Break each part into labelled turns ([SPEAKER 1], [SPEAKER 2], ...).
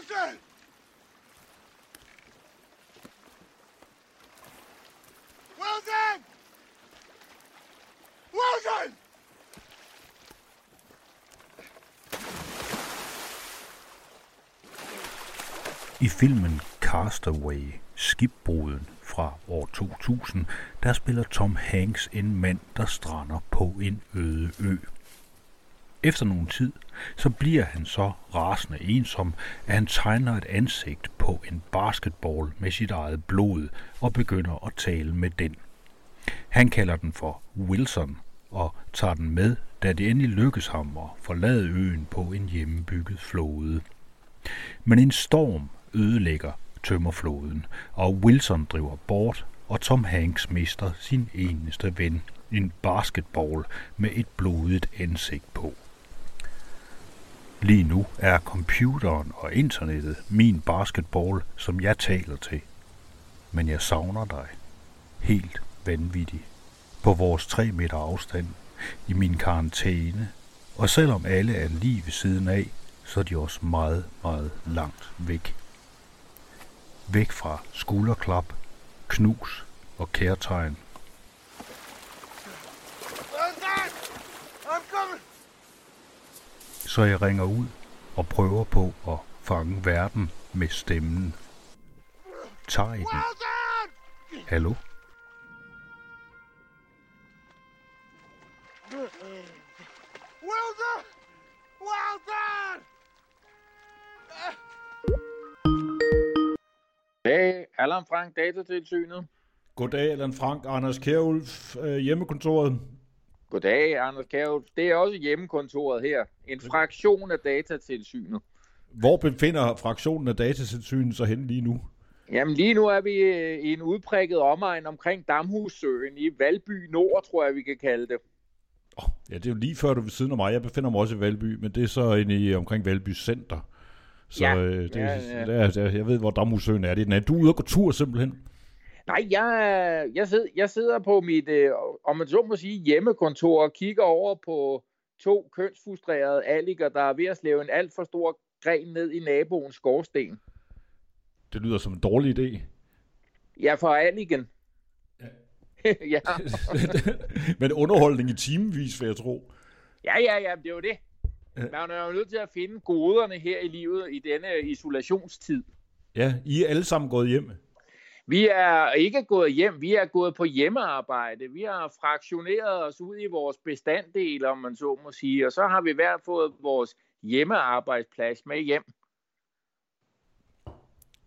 [SPEAKER 1] Wilson! Wilson! Wilson!
[SPEAKER 2] I filmen Castaway, skibbruden fra år 2000, der spiller Tom Hanks en mand, der strander på en øde ø. Efter nogen tid, så bliver han så rasende ensom, at han tegner et ansigt på en basketball med sit eget blod og begynder at tale med den. Han kalder den for Wilson og tager den med, da det endelig lykkes ham at forlade øen på en hjemmebygget flåde. Men en storm ødelægger tømmerfloden, og Wilson driver bort, og Tom Hanks mister sin eneste ven, en basketball med et blodigt ansigt på. Lige nu er computeren og internettet min basketball, som jeg taler til. Men jeg savner dig. Helt vanvittigt. På vores 3 meter afstand. I min karantæne. Og selvom alle er lige ved siden af, så er de også meget, meget langt væk. Væk fra skulderklap, knus og kærtegn. Så jeg ringer ud og prøver på at fange verden med stemmen. Tager I den?
[SPEAKER 1] Wilson!
[SPEAKER 2] Hallo?
[SPEAKER 1] Wilson! Wilson!
[SPEAKER 3] Hey, Allan Frank, Datatilsynet.
[SPEAKER 4] Goddag, Allan Frank, Anders Kjærulf, øh, hjemmekontoret.
[SPEAKER 3] Goddag, Anders Kjærulf. Det er også hjemmekontoret her. En fraktion af Datatilsynet.
[SPEAKER 4] Hvor befinder fraktionen af datatilsynet sig hen lige nu?
[SPEAKER 3] Jamen lige nu er vi øh, i en udprikket omegn omkring Damhussøen i Valby Nord, tror jeg, vi kan kalde det.
[SPEAKER 4] Oh, ja, det er jo lige før du ved siden af mig. Jeg befinder mig også i Valby, men det er så inde i omkring Valby Center. Så
[SPEAKER 3] Ja,
[SPEAKER 4] øh, det,
[SPEAKER 3] ja,
[SPEAKER 4] ja,
[SPEAKER 3] ja.
[SPEAKER 4] ja. Der, der, jeg ved, hvor Damhussøen er. Det er den er. Du er ude og gå tur simpelthen.
[SPEAKER 3] Nej, jeg, jeg, sidder, jeg sidder på mit, øh, om man så må sige, hjemmekontor og kigger over på to kønsfrustrerede alliger, der er ved at slæve en alt for stor gren ned i naboens skorsten.
[SPEAKER 4] Det lyder som en dårlig idé.
[SPEAKER 3] Ja, for alligen. ja.
[SPEAKER 4] men underholdning i timevis, vil jeg tro.
[SPEAKER 3] Ja, ja, ja, det er jo det. Man er jo nødt til at finde goderne her i livet i denne isolationstid.
[SPEAKER 4] Ja, I er alle sammen gået hjem.
[SPEAKER 3] Vi er ikke gået hjem, vi er gået på hjemmearbejde. Vi har fraktioneret os ud i vores bestanddele, om man så må sige, og så har vi hver fået vores hjemmearbejdsplads med hjem.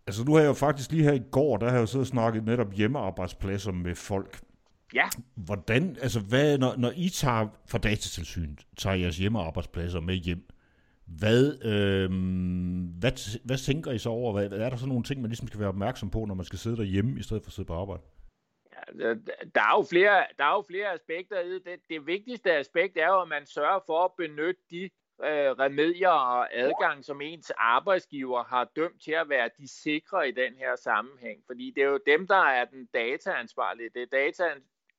[SPEAKER 4] Altså, nu har jeg jo faktisk lige her i går, der har jeg jo siddet og snakket netop hjemmearbejdspladser med folk.
[SPEAKER 3] Ja,
[SPEAKER 4] Hvordan, altså hvad, når, når I tager fra datatilsynet, tager jeres hjemmearbejdspladser med hjem, hvad, øh, hvad, hvad tænker I så over? Hvad, er der så nogle ting, man ligesom skal være opmærksom på, når man skal sidde derhjemme, i stedet for at sidde på arbejde?
[SPEAKER 3] Ja, der er jo flere, der er jo flere aspekter i det. det. Det vigtigste aspekt er jo, at man sørger for at benytte de øh, remedier og adgang, som ens arbejdsgiver har dømt til at være de sikre i den her sammenhæng. Fordi det er jo dem, der er den dataansvarlige. Det er data,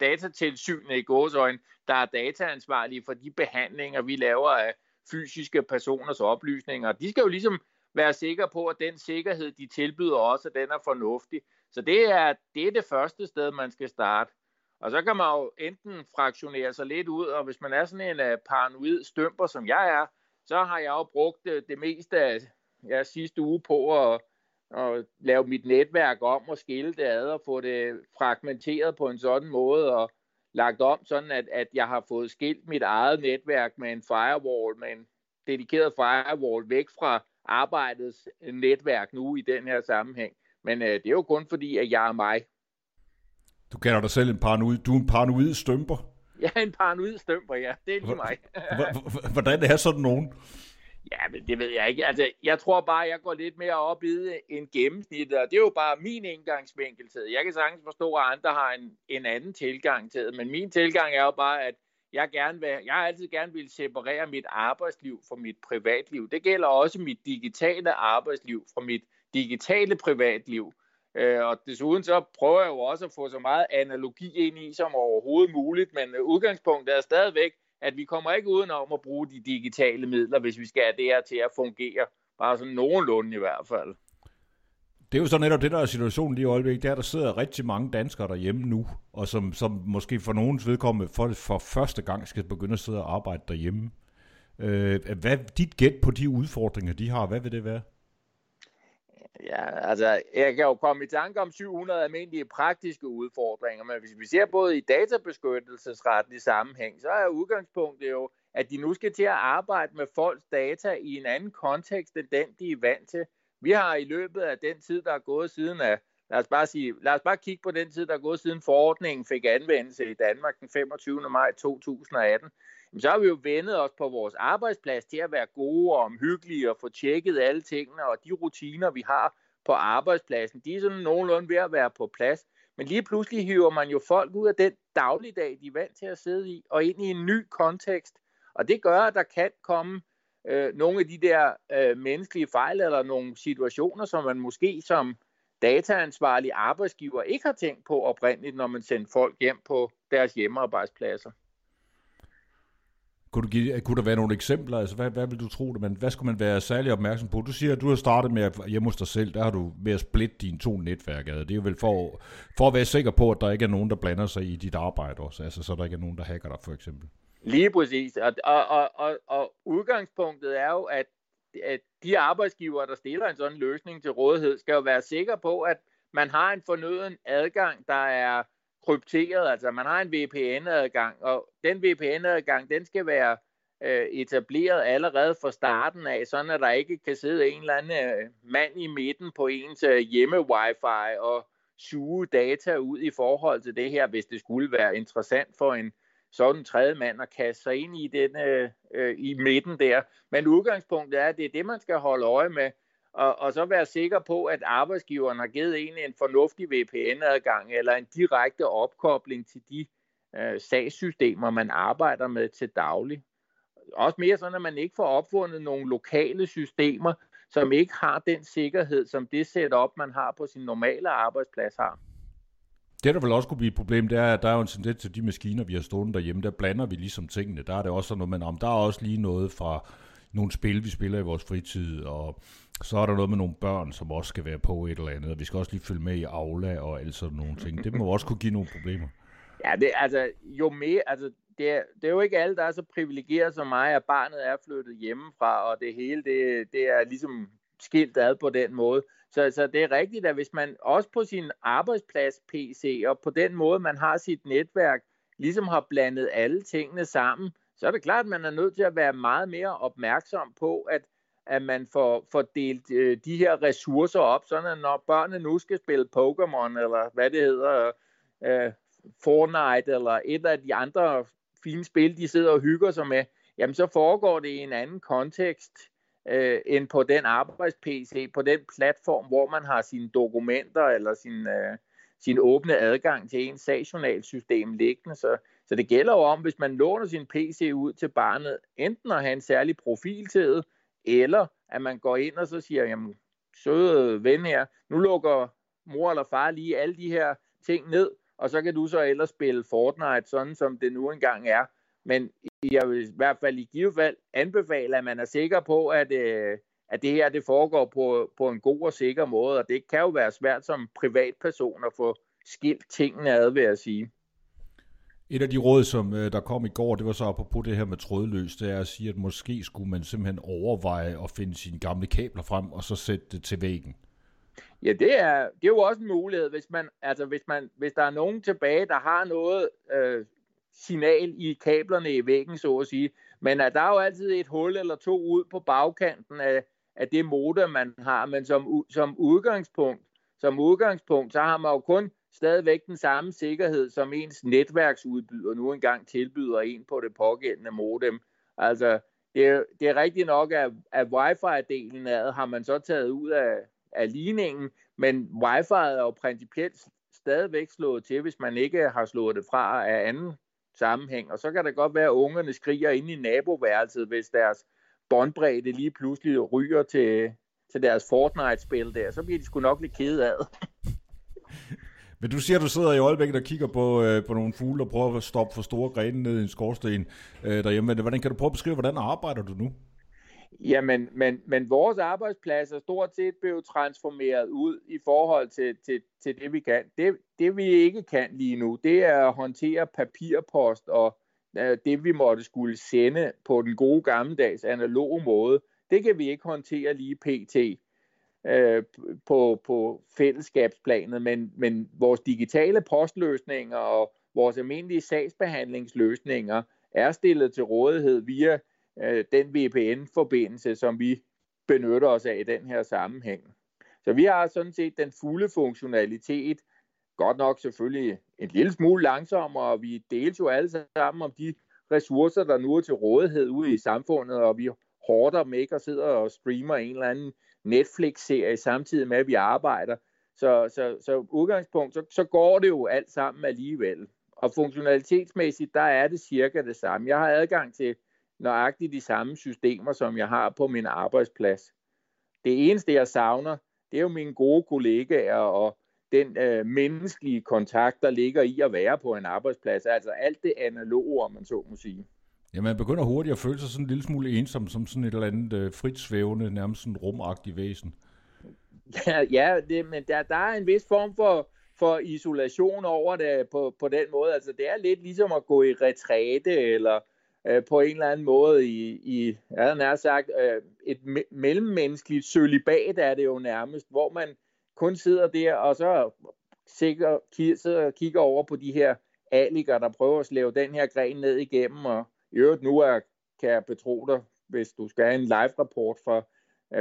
[SPEAKER 3] datatilsynet i gåsøjne, der er dataansvarlige for de behandlinger, vi laver af fysiske personers oplysninger. De skal jo ligesom være sikre på, at den sikkerhed, de tilbyder også, den er fornuftig. Så det er, det er det første sted, man skal starte. Og så kan man jo enten fraktionere sig lidt ud, og hvis man er sådan en uh, paranoid stømper, som jeg er, så har jeg jo brugt uh, det meste af ja, sidste uge på at, at lave mit netværk om og skille det ad og få det fragmenteret på en sådan måde og lagt om, sådan at, at jeg har fået skilt mit eget netværk med en firewall, med en dedikeret firewall væk fra arbejdets netværk nu i den her sammenhæng. Men øh, det er jo kun fordi, at jeg er mig.
[SPEAKER 4] Du kalder dig selv en paranoid, du er en paranoid stømper.
[SPEAKER 3] Jeg er en paranoid stømper, ja. Det er lige mig.
[SPEAKER 4] Hvordan er sådan nogen?
[SPEAKER 3] Ja, men det ved jeg ikke. Altså, jeg tror bare, jeg går lidt mere op i det end gennemsnittet, og det er jo bare min indgangsvinkel til det. Jeg kan sagtens forstå, at andre har en, en anden tilgang til det, men min tilgang er jo bare, at jeg, gerne vil, jeg altid gerne vil separere mit arbejdsliv fra mit privatliv. Det gælder også mit digitale arbejdsliv fra mit digitale privatliv. Øh, og desuden så prøver jeg jo også at få så meget analogi ind i som overhovedet muligt, men udgangspunktet er stadigvæk, at vi kommer ikke udenom at bruge de digitale midler, hvis vi skal have det her til at fungere Bare sådan nogenlunde i hvert fald.
[SPEAKER 4] Det er jo så netop det, der er situationen lige i øjeblikket. Det er, at der sidder rigtig mange danskere derhjemme nu, og som, som måske for nogens vedkommende for, for første gang skal begynde at sidde og arbejde derhjemme. Øh, hvad dit gæt på de udfordringer, de har, hvad vil det være?
[SPEAKER 3] Ja, altså, jeg kan jo komme i tanke om 700 almindelige praktiske udfordringer, men hvis vi ser både i databeskyttelsesretlig sammenhæng, så er udgangspunktet jo, at de nu skal til at arbejde med folks data i en anden kontekst end den, de er vant til. Vi har i løbet af den tid, der er gået siden af, lad os bare, sige, lad os bare kigge på den tid, der er gået siden forordningen fik anvendelse i Danmark den 25. maj 2018, så har vi jo vendet os på vores arbejdsplads til at være gode og omhyggelige og få tjekket alle tingene, og de rutiner, vi har på arbejdspladsen, de er sådan nogenlunde ved at være på plads. Men lige pludselig hiver man jo folk ud af den dagligdag, de er vant til at sidde i, og ind i en ny kontekst. Og det gør, at der kan komme øh, nogle af de der øh, menneskelige fejl eller nogle situationer, som man måske som dataansvarlig arbejdsgiver ikke har tænkt på oprindeligt, når man sender folk hjem på deres hjemmearbejdspladser.
[SPEAKER 4] Kunne, du give, kunne der være nogle eksempler? Altså, hvad, hvad vil du tro det? Men hvad skulle man være særlig opmærksom på? Du siger, at du har startet med at hjemme hos dig selv. Der har du med at splitte dine to netværk. Det er jo vel for, for at være sikker på, at der ikke er nogen, der blander sig i dit arbejde også. Altså, så der ikke er nogen, der hacker dig, for eksempel.
[SPEAKER 3] Lige præcis. Og, og, og, og, og udgangspunktet er jo, at, at de arbejdsgiver, der stiller en sådan løsning til rådighed, skal jo være sikre på, at man har en fornøden adgang, der er krypteret, altså man har en VPN-adgang, og den VPN-adgang, den skal være øh, etableret allerede fra starten af, sådan at der ikke kan sidde en eller anden øh, mand i midten på ens øh, hjemme-wifi og suge data ud i forhold til det her, hvis det skulle være interessant for en sådan tredje mand at kaste sig ind i den øh, øh, i midten der. Men udgangspunktet er, at det er det, man skal holde øje med, og, og så være sikker på, at arbejdsgiveren har givet en en fornuftig VPN-adgang eller en direkte opkobling til de øh, sagssystemer, man arbejder med til daglig. Også mere sådan, at man ikke får opfundet nogle lokale systemer, som ikke har den sikkerhed, som det setup, man har på sin normale arbejdsplads har.
[SPEAKER 4] Det, der vil også kunne blive et problem, det er, at der er jo en tendens til de maskiner, vi har stående derhjemme, der blander vi ligesom tingene. Der er det også sådan noget, men om der er også lige noget fra nogle spil, vi spiller i vores fritid, og så er der noget med nogle børn, som også skal være på et eller andet, og vi skal også lige følge med i Aula og alt sådan nogle ting. Det må også kunne give nogle problemer.
[SPEAKER 3] Ja, det, altså, jo mere, altså, det er, det er jo ikke alle, der er så privilegeret som mig, at barnet er flyttet hjemmefra, og det hele, det, det er ligesom skilt ad på den måde. Så, så det er rigtigt, at hvis man også på sin arbejdsplads PC, og på den måde, man har sit netværk, ligesom har blandet alle tingene sammen, så er det klart, at man er nødt til at være meget mere opmærksom på, at, at man får, får delt øh, de her ressourcer op, sådan at når børnene nu skal spille Pokémon, eller hvad det hedder, øh, Fortnite, eller et af de andre fine spil, de sidder og hygger sig med, jamen så foregår det i en anden kontekst, øh, end på den arbejds-PC, på den platform, hvor man har sine dokumenter eller sin, øh, sin åbne adgang til ens sagsjournalsystem liggende. Så, så det gælder jo om, hvis man låner sin PC ud til barnet, enten at have en særlig profil til det, eller at man går ind og så siger, jamen søde ven her, nu lukker mor eller far lige alle de her ting ned, og så kan du så ellers spille Fortnite, sådan som det nu engang er. Men jeg vil i hvert fald i givet fald anbefale, at man er sikker på, at, øh, at det her det foregår på, på en god og sikker måde, og det kan jo være svært som privatperson at få skilt tingene ad, vil jeg sige.
[SPEAKER 4] Et af de råd, som øh, der kom i går, det var så på det her med trådløs, det er at sige, at måske skulle man simpelthen overveje at finde sine gamle kabler frem, og så sætte det til væggen.
[SPEAKER 3] Ja, det er, det er jo også en mulighed, hvis, man, altså hvis, man, hvis der er nogen tilbage, der har noget øh, signal i kablerne i væggen, så at sige. Men at der er jo altid et hul eller to ud på bagkanten af, af det modem, man har. Men som, som udgangspunkt, som udgangspunkt, så har man jo kun stadigvæk den samme sikkerhed, som ens netværksudbyder nu engang tilbyder en på det pågældende modem. Altså, det er, det er rigtigt nok, at, at wifi-delen af har man så taget ud af, af ligningen, men wifi er jo principielt stadigvæk slået til, hvis man ikke har slået det fra af anden sammenhæng. Og så kan det godt være, at ungerne skriger ind i naboværelset, hvis deres båndbredde lige pludselig ryger til, til deres Fortnite-spil der. Så bliver de sgu nok lidt kede af.
[SPEAKER 4] Men du siger, at du sidder i Aalbæk og kigger på, øh, på nogle fugle og prøver at stoppe for store grene ned i en skorsten øh, derhjemme. Hvordan kan du prøve at beskrive, hvordan arbejder du nu?
[SPEAKER 3] Jamen, men, men vores arbejdsplads er stort set blevet transformeret ud i forhold til, til, til det, vi kan. Det, det, vi ikke kan lige nu, det er at håndtere papirpost og øh, det, vi måtte skulle sende på den gode gammeldags analoge måde. Det kan vi ikke håndtere lige pt. Øh, på, på fællesskabsplanet, men, men vores digitale postløsninger og vores almindelige sagsbehandlingsløsninger er stillet til rådighed via øh, den VPN-forbindelse, som vi benytter os af i den her sammenhæng. Så vi har sådan set den fulde funktionalitet, godt nok selvfølgelig en lille smule langsommere, og vi deles jo alle sammen om de ressourcer, der nu er til rådighed ude i samfundet, og vi hårder dem ikke og sidder og streamer en eller anden Netflix-serie samtidig med, at vi arbejder. Så, så, så udgangspunkt, så, så går det jo alt sammen alligevel. Og funktionalitetsmæssigt, der er det cirka det samme. Jeg har adgang til nøjagtigt de samme systemer, som jeg har på min arbejdsplads. Det eneste, jeg savner, det er jo mine gode kollegaer og den øh, menneskelige kontakt, der ligger i at være på en arbejdsplads. Altså alt det analoge, om man så må sige.
[SPEAKER 4] Ja, man begynder hurtigt at føle sig sådan en lille smule ensom, som sådan et eller andet øh, frit svævende, nærmest sådan rumagtigt væsen.
[SPEAKER 3] Ja, ja det, men der, der er en vis form for, for isolation over det på, på den måde. Altså det er lidt ligesom at gå i retræte, eller øh, på en eller anden måde i, i jeg havde nær sagt, øh, et me- mellemmenneskeligt sølibat er det jo nærmest, hvor man kun sidder der og så sikker, sidder og kigger over på de her aliger, der prøver at slæve den her gren ned igennem, og i øvrigt nu er, kan jeg betro dig, hvis du skal have en live-rapport fra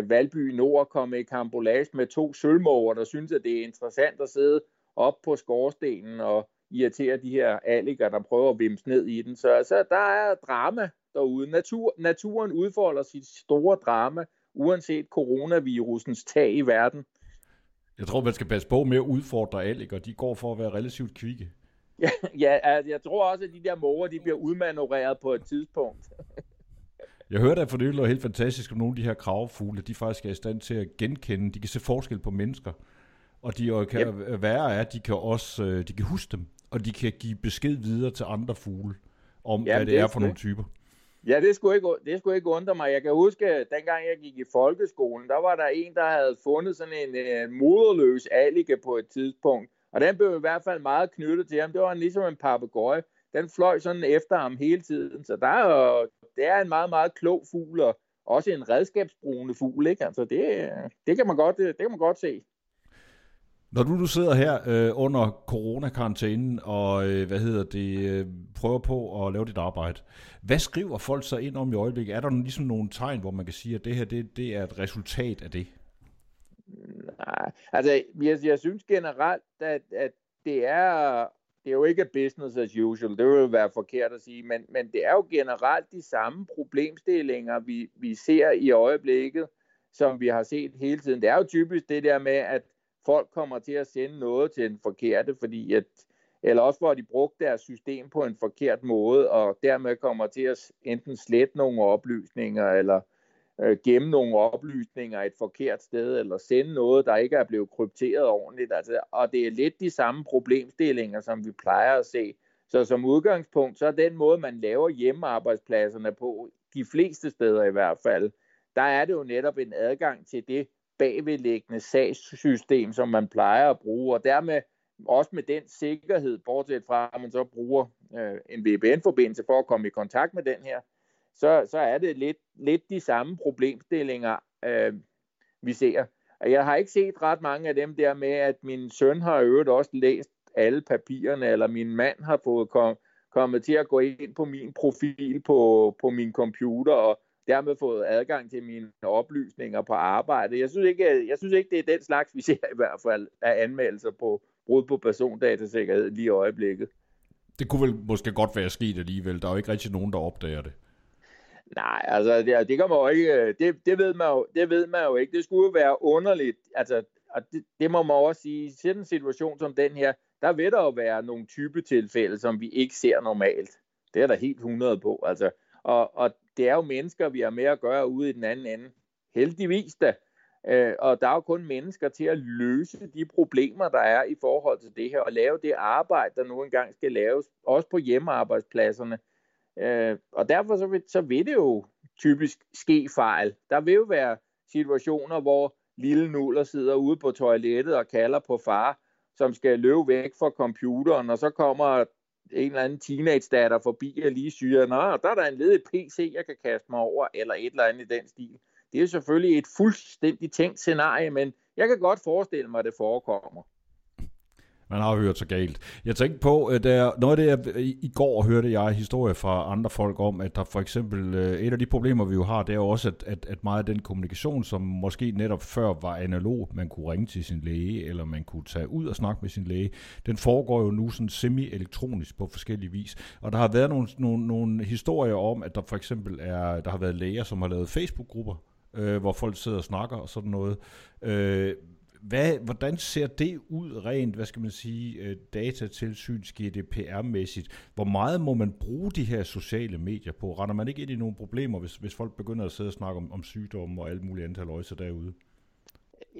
[SPEAKER 3] Valby Nord, komme i kambolage med to sølvmåger, der synes, at det er interessant at sidde op på skorstenen og irritere de her aliger, der prøver at vimse ned i den. Så altså, der er drama derude. Natur, naturen udfolder sit store drama, uanset coronavirusens tag i verden.
[SPEAKER 4] Jeg tror, man skal passe på med at udfordre aliger. De går for at være relativt kvikke.
[SPEAKER 3] Ja, ja altså, jeg tror også, at de der måger, de bliver udmanøvreret på et tidspunkt.
[SPEAKER 4] Jeg hørte at for det var helt fantastisk, om nogle af de her kravfugle, de faktisk er i stand til at genkende, de kan se forskel på mennesker. Og de kan yep. være at de kan også øh, de kan huske dem, og de kan give besked videre til andre fugle, om Jamen, hvad det, det er for det. nogle typer.
[SPEAKER 3] Ja, det skulle, ikke, det skulle ikke undre mig. Jeg kan huske, dengang jeg gik i folkeskolen, der var der en, der havde fundet sådan en, en moderløs allige på et tidspunkt. Og den blev i hvert fald meget knyttet til ham. Det var ligesom en papegøje. Den fløj sådan efter ham hele tiden. Så der er, det er en meget, meget klog fugl, og også en redskabsbrugende fugl. Ikke? Altså det, det, kan man godt, øh, det kan man godt se.
[SPEAKER 4] Når du, du sidder her øh, under coronakarantænen og øh, hvad hedder det, øh, prøver på at lave dit arbejde, hvad skriver folk så ind om i øjeblikket? Er der ligesom nogle tegn, hvor man kan sige, at det her det, det er et resultat af det?
[SPEAKER 3] Nej, altså jeg, jeg synes generelt, at, at det er det er jo ikke business as usual, det vil være forkert at sige, men, men det er jo generelt de samme problemstillinger, vi, vi ser i øjeblikket, som vi har set hele tiden. Det er jo typisk det der med, at folk kommer til at sende noget til en forkerte, fordi at, eller også hvor de brugt deres system på en forkert måde, og dermed kommer til at enten slette nogle oplysninger, eller øh, gemme nogle oplysninger et forkert sted, eller sende noget, der ikke er blevet krypteret ordentligt. Altså, og det er lidt de samme problemstillinger, som vi plejer at se. Så som udgangspunkt, så er den måde, man laver hjemmearbejdspladserne på, de fleste steder i hvert fald, der er det jo netop en adgang til det bagvedliggende sagssystem, som man plejer at bruge, og dermed også med den sikkerhed, bortset fra at man så bruger øh, en VPN-forbindelse for at komme i kontakt med den her, så, så er det lidt, lidt de samme problemstillinger, øh, vi ser. Og jeg har ikke set ret mange af dem der med, at min søn har øvrigt også læst alle papirerne, eller min mand har fået kom, kommet til at gå ind på min profil på, på min computer, og dermed fået adgang til mine oplysninger på arbejde. Jeg synes ikke, jeg synes ikke det er den slags, vi ser i hvert fald af anmeldelser på brud på persondatasikkerhed lige i øjeblikket.
[SPEAKER 4] Det kunne vel måske godt være sket alligevel. Der er jo ikke rigtig nogen, der opdager det.
[SPEAKER 3] Nej, altså det, det kan man jo ikke, øh, det, det, ved man jo, det ved man jo ikke. Det skulle jo være underligt, altså, og det, det må man også sige, i sådan en situation som den her, der vil der jo være nogle type tilfælde, som vi ikke ser normalt. Det er der helt 100 på, altså. Og, og det er jo mennesker, vi har med at gøre ude i den anden ende. Heldigvis da. Øh, og der er jo kun mennesker til at løse de problemer, der er i forhold til det her, og lave det arbejde, der nu engang skal laves, også på hjemmearbejdspladserne. Øh, og derfor så vil, så vil det jo typisk ske fejl. Der vil jo være situationer, hvor lille nuller sidder ude på toilettet og kalder på far, som skal løbe væk fra computeren, og så kommer en eller anden teenage-datter forbi og lige siger, nå, der er der en ledig PC, jeg kan kaste mig over, eller et eller andet i den stil. Det er jo selvfølgelig et fuldstændig tænkt scenarie, men jeg kan godt forestille mig, at det forekommer.
[SPEAKER 4] Man har hørt så galt. Jeg tænkte på, at der, noget af det, jeg, i går hørte jeg historie fra andre folk om, at der for eksempel, øh, et af de problemer, vi jo har, det er jo også, at, at, at meget af den kommunikation, som måske netop før var analog, man kunne ringe til sin læge, eller man kunne tage ud og snakke med sin læge, den foregår jo nu sådan semi-elektronisk på forskellige vis. Og der har været nogle, nogle, nogle historier om, at der for eksempel er, der har været læger, som har lavet Facebook-grupper, øh, hvor folk sidder og snakker og sådan noget. Øh, hvad, hvordan ser det ud rent, hvad skal man sige, øh, datatilsyns GDPR-mæssigt? Hvor meget må man bruge de her sociale medier på? Render man ikke ind i nogle problemer, hvis, hvis folk begynder at sidde og snakke om, om sygdomme og alt muligt andet øjser derude?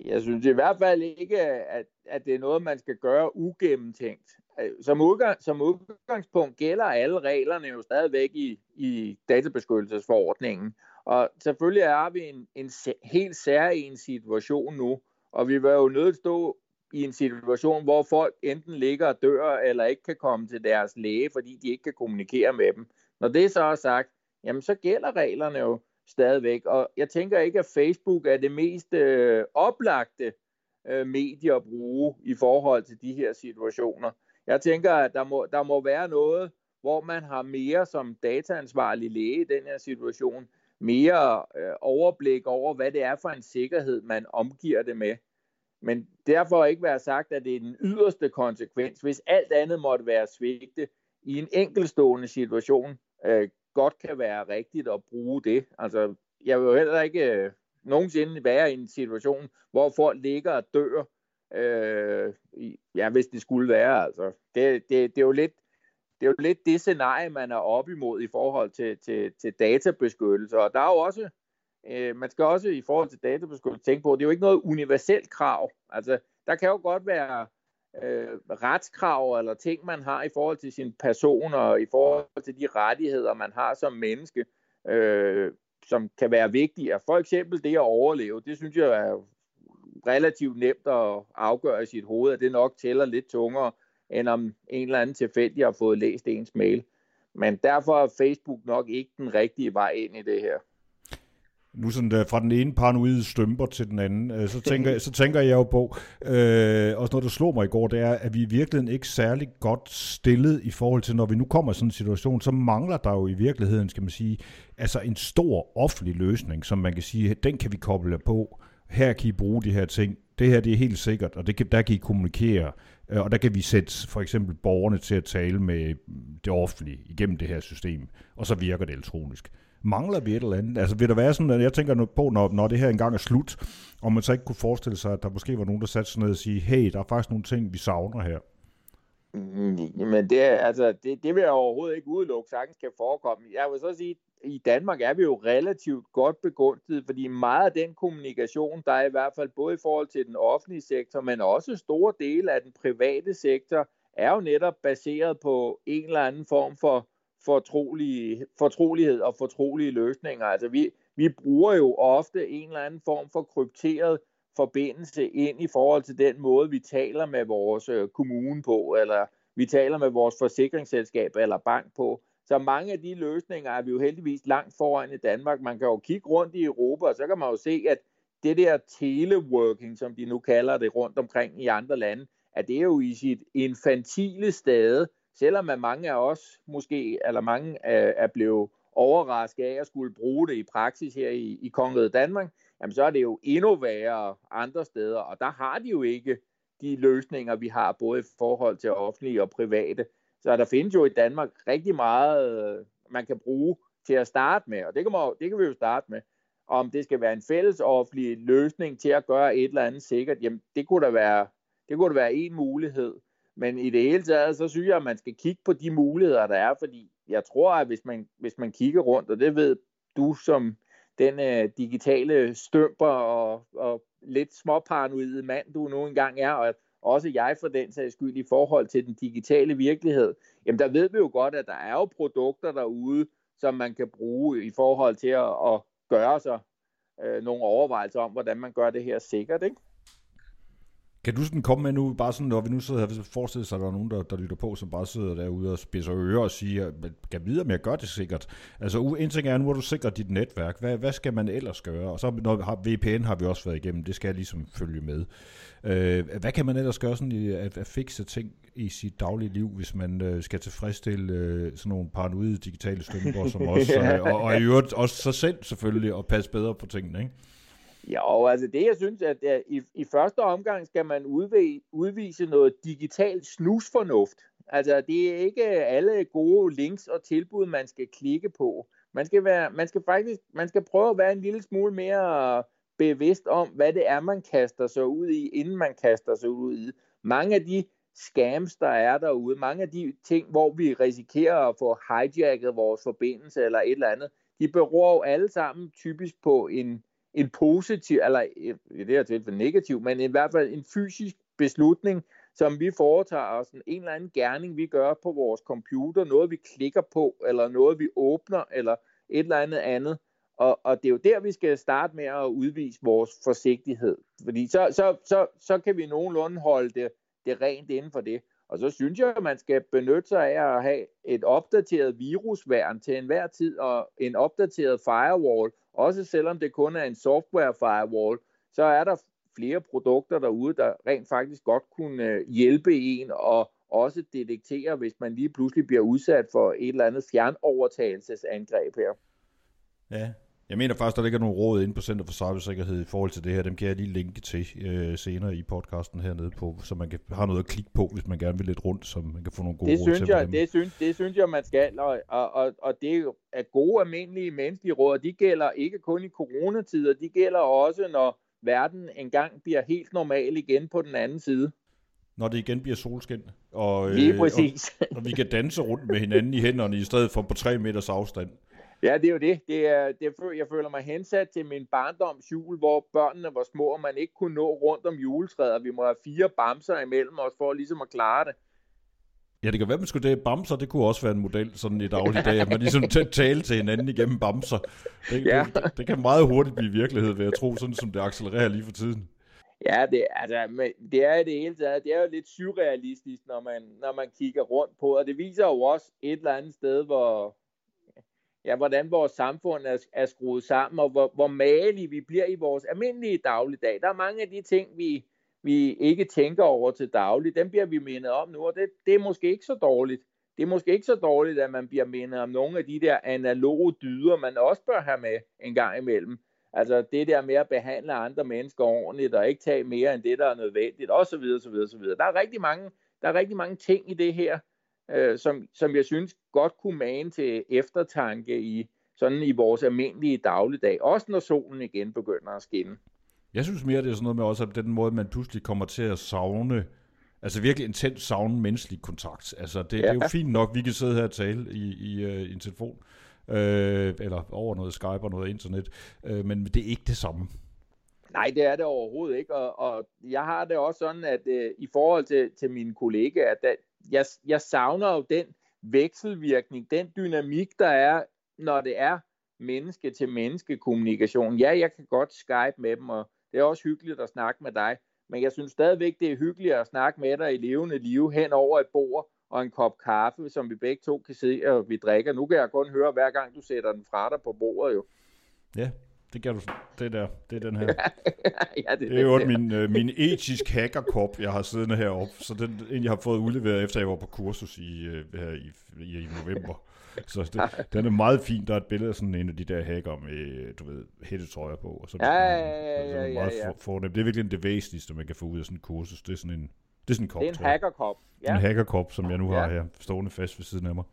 [SPEAKER 3] Jeg synes i hvert fald ikke, at, at det er noget, man skal gøre ugennemtænkt. Øh, som, udgang, som udgangspunkt gælder alle reglerne jo stadigvæk i, i databeskyttelsesforordningen. Og selvfølgelig er vi en, en helt særlig situation nu, og vi var jo nødt til at stå i en situation, hvor folk enten ligger og dør, eller ikke kan komme til deres læge, fordi de ikke kan kommunikere med dem. Når det så er sagt, jamen så gælder reglerne jo stadigvæk. Og jeg tænker ikke, at Facebook er det mest øh, oplagte øh, medie at bruge i forhold til de her situationer. Jeg tænker, at der må, der må være noget, hvor man har mere som dataansvarlig læge i den her situation, mere øh, overblik over, hvad det er for en sikkerhed, man omgiver det med. Men derfor ikke være sagt, at det er den yderste konsekvens, hvis alt andet måtte være svigte i en enkelstående situation, øh, godt kan være rigtigt at bruge det. Altså, jeg vil jo heller ikke øh, nogensinde være i en situation, hvor folk ligger og dør, øh, ja, hvis det skulle være. Altså, det, det, det er jo lidt det er jo lidt det scenarie, man er op imod i forhold til, til, til databeskyttelse. Og der er jo også, øh, man skal også i forhold til databeskyttelse tænke på, det er jo ikke noget universelt krav. Altså, der kan jo godt være øh, retskrav eller ting, man har i forhold til sin person og i forhold til de rettigheder, man har som menneske, øh, som kan være vigtige. For eksempel det at overleve, det synes jeg er relativt nemt at afgøre i sit hoved, at det nok tæller lidt tungere end om en eller anden tilfældig har fået læst ens mail. Men derfor er Facebook nok ikke den rigtige vej ind i det her.
[SPEAKER 4] Nu sådan der, fra den ene paranoide stømper til den anden, øh, så tænker, så tænker jeg jo på, øh, også noget der slog mig i går, det er, at vi i virkeligheden ikke særlig godt stillet i forhold til, når vi nu kommer i sådan en situation, så mangler der jo i virkeligheden, skal man sige, altså en stor offentlig løsning, som man kan sige, den kan vi koble på, her kan I bruge de her ting, det her det er helt sikkert, og det kan, der kan I kommunikere, øh, Øh, og der kan vi sætte for eksempel borgerne til at tale med det offentlige igennem det her system, og så virker det elektronisk. Mangler vi et eller andet? Altså vil der være sådan, at jeg tænker på, når, når det her engang er slut, om man så ikke kunne forestille sig, at der måske var nogen, der satte sig ned og sige, hey, der er faktisk nogle ting, vi savner her.
[SPEAKER 3] Mm, men det, altså, det, det vil jeg overhovedet ikke udelukke, sagtens kan forekomme. Jeg vil så sige, i Danmark er vi jo relativt godt begunstiget, fordi meget af den kommunikation, der er i hvert fald både i forhold til den offentlige sektor, men også store dele af den private sektor, er jo netop baseret på en eller anden form for fortrolig, fortrolighed og fortrolige løsninger. Altså vi, vi bruger jo ofte en eller anden form for krypteret forbindelse ind i forhold til den måde, vi taler med vores øh, kommune på, eller vi taler med vores forsikringsselskab eller bank på. Så mange af de løsninger er vi jo heldigvis langt foran i Danmark. Man kan jo kigge rundt i Europa, og så kan man jo se, at det der teleworking, som de nu kalder det rundt omkring i andre lande, at det er jo i sit infantile stade, selvom at mange af os måske, eller mange er, er blevet overrasket af at skulle bruge det i praksis her i, i Kongeriget Danmark, jamen så er det jo endnu værre andre steder, og der har de jo ikke de løsninger, vi har, både i forhold til offentlige og private. Så der findes jo i Danmark rigtig meget, øh, man kan bruge til at starte med, og det kan, man, det kan vi jo starte med. Om det skal være en fælles offentlig løsning til at gøre et eller andet sikkert, jamen det kunne da være, det kunne da være en mulighed. Men i det hele taget, så synes jeg, at man skal kigge på de muligheder, der er, fordi jeg tror, at hvis man, hvis man kigger rundt, og det ved du som den øh, digitale stømper og, og lidt småparanoide mand, du nu engang er, og også jeg for den sags skyld i forhold til den digitale virkelighed, jamen der ved vi jo godt, at der er jo produkter derude, som man kan bruge i forhold til at, at gøre sig øh, nogle overvejelser om, hvordan man gør det her sikkert. Ikke?
[SPEAKER 4] Kan du sådan komme med nu, bare sådan, når vi nu sidder her, hvis jeg forestiller sig, at der er nogen, der, der lytter på, som bare sidder derude og spidser ører og siger, kan videre med at gøre det sikkert. Altså en ting er, nu har du sikret dit netværk, hvad, hvad skal man ellers gøre? Og så når har, VPN har vi også været igennem, det skal jeg ligesom følge med. Øh, hvad kan man ellers gøre sådan i, at, at fikse ting i sit daglige liv, hvis man øh, skal tilfredsstille øh, sådan nogle paranoide digitale stømper som os, øh, og, og i øvrigt også sig selv selvfølgelig, og passe bedre på tingene, ikke?
[SPEAKER 3] Ja, altså det jeg synes, at, i, i første omgang skal man udvise, udvise noget digital snusfornuft. Altså det er ikke alle gode links og tilbud, man skal klikke på. Man skal, være, man skal faktisk man skal prøve at være en lille smule mere bevidst om, hvad det er, man kaster sig ud i, inden man kaster sig ud i. Mange af de scams, der er derude, mange af de ting, hvor vi risikerer at få hijacket vores forbindelse eller et eller andet, de beror jo alle sammen typisk på en, en positiv, eller øh, i det altså her tilfælde negativ, men i hvert fald en fysisk beslutning, som vi foretager os, en eller anden gerning, vi gør på vores computer, noget vi klikker på, eller noget vi åbner, eller et eller andet andet. Og, og det er jo der, vi skal starte med at udvise vores forsigtighed. Fordi så, så, så, så kan vi nogenlunde holde det, det rent inden for det. Og så synes jeg, at man skal benytte sig af at have et opdateret virusværn til enhver tid, og en opdateret firewall, også selvom det kun er en software firewall, så er der flere produkter derude, der rent faktisk godt kunne øh, hjælpe en og også detektere, hvis man lige pludselig bliver udsat for et eller andet fjernovertagelsesangreb her.
[SPEAKER 4] Ja, jeg mener faktisk, der ligger nogle råd inde på Center for Cybersikkerhed i forhold til det her. Dem kan jeg lige linke til øh, senere i podcasten hernede på, så man kan have noget at klikke på, hvis man gerne vil lidt rundt, så man kan få nogle gode
[SPEAKER 3] det
[SPEAKER 4] råd
[SPEAKER 3] synes
[SPEAKER 4] til
[SPEAKER 3] jeg,
[SPEAKER 4] dem.
[SPEAKER 3] det synes, det synes jeg, man skal, og, og, og det er gode, almindelige menneskelige råd, de gælder ikke kun i coronatider, de gælder også, når verden engang bliver helt normal igen på den anden side.
[SPEAKER 4] Når det igen bliver solskin, og, øh,
[SPEAKER 3] Lige præcis.
[SPEAKER 4] og, og vi kan danse rundt med hinanden i hænderne, i stedet for på tre meters afstand.
[SPEAKER 3] Ja, det er jo det. det, er, det er, jeg føler mig hensat til min barndoms jul, hvor børnene var små, og man ikke kunne nå rundt om juletræet, og vi må have fire bamser imellem os for ligesom at klare det.
[SPEAKER 4] Ja, det kan være, man skulle det bamser, det kunne også være en model sådan i dagligdag, at man ligesom tale til hinanden igennem bamser. Det,
[SPEAKER 3] Ja.
[SPEAKER 4] det, det, kan meget hurtigt blive virkelighed, vil jeg tro, sådan som det accelererer lige for tiden.
[SPEAKER 3] Ja, det, altså, men det er det hele taget, det er jo lidt surrealistisk, når man, når man kigger rundt på, og det viser jo også et eller andet sted, hvor, ja, hvordan vores samfund er, er skruet sammen, og hvor, hvor malige vi bliver i vores almindelige dagligdag. Der er mange af de ting, vi, vi ikke tænker over til daglig, dem bliver vi mindet om nu, og det, det er måske ikke så dårligt. Det er måske ikke så dårligt, at man bliver mindet om nogle af de der analoge dyder, man også bør have med en gang imellem. Altså det der med at behandle andre mennesker ordentligt, og ikke tage mere end det, der er nødvendigt, osv. osv., osv. Der er rigtig mange, der er rigtig mange ting i det her, øh, som, som jeg synes godt kunne mane til eftertanke i, sådan i vores almindelige dagligdag, også når solen igen begynder at skinne.
[SPEAKER 4] Jeg synes mere, det er sådan noget med også, at den måde, man pludselig kommer til at savne, altså virkelig intens savne menneskelig kontakt. Altså det, ja. det er jo fint nok, vi kan sidde her og tale i, i, uh, i en telefon, øh, eller over noget Skype og noget internet, øh, men det er ikke det samme.
[SPEAKER 3] Nej, det er det overhovedet ikke, og, og jeg har det også sådan, at øh, i forhold til, til mine kollegaer, at jeg, jeg savner jo den vekselvirkning, den dynamik, der er, når det er menneske til menneske kommunikation. Ja, jeg kan godt Skype med dem, og det er også hyggeligt at snakke med dig, men jeg synes stadigvæk, det er hyggeligt at snakke med dig i levende liv hen over et bord og en kop kaffe, som vi begge to kan se, og vi drikker. Nu kan jeg kun høre, hver gang du sætter den fra dig på bordet jo.
[SPEAKER 4] Ja, det gør du. Det der, det er den her.
[SPEAKER 3] ja, det,
[SPEAKER 4] Det er jo min, øh, min etisk hackerkop, jeg har siddende heroppe, så den en, jeg har fået udleveret, efter jeg var på kursus i, øh, her i, i, i november. Så det, den er meget fin. Der er et billede af sådan en af de der hacker med, du ved, hættetrøjer på. Og så
[SPEAKER 3] Ja, ja, ja,
[SPEAKER 4] er det
[SPEAKER 3] ja,
[SPEAKER 4] meget
[SPEAKER 3] ja.
[SPEAKER 4] for- fornemt. Det er virkelig det væsentligste, man kan få ud af sådan en kursus. Det er sådan en, det er sådan en kop,
[SPEAKER 3] det er en hackerkop.
[SPEAKER 4] En
[SPEAKER 3] Ja.
[SPEAKER 4] hackerkop, som jeg nu har
[SPEAKER 3] Ja.
[SPEAKER 4] her, stående fast ved siden af mig.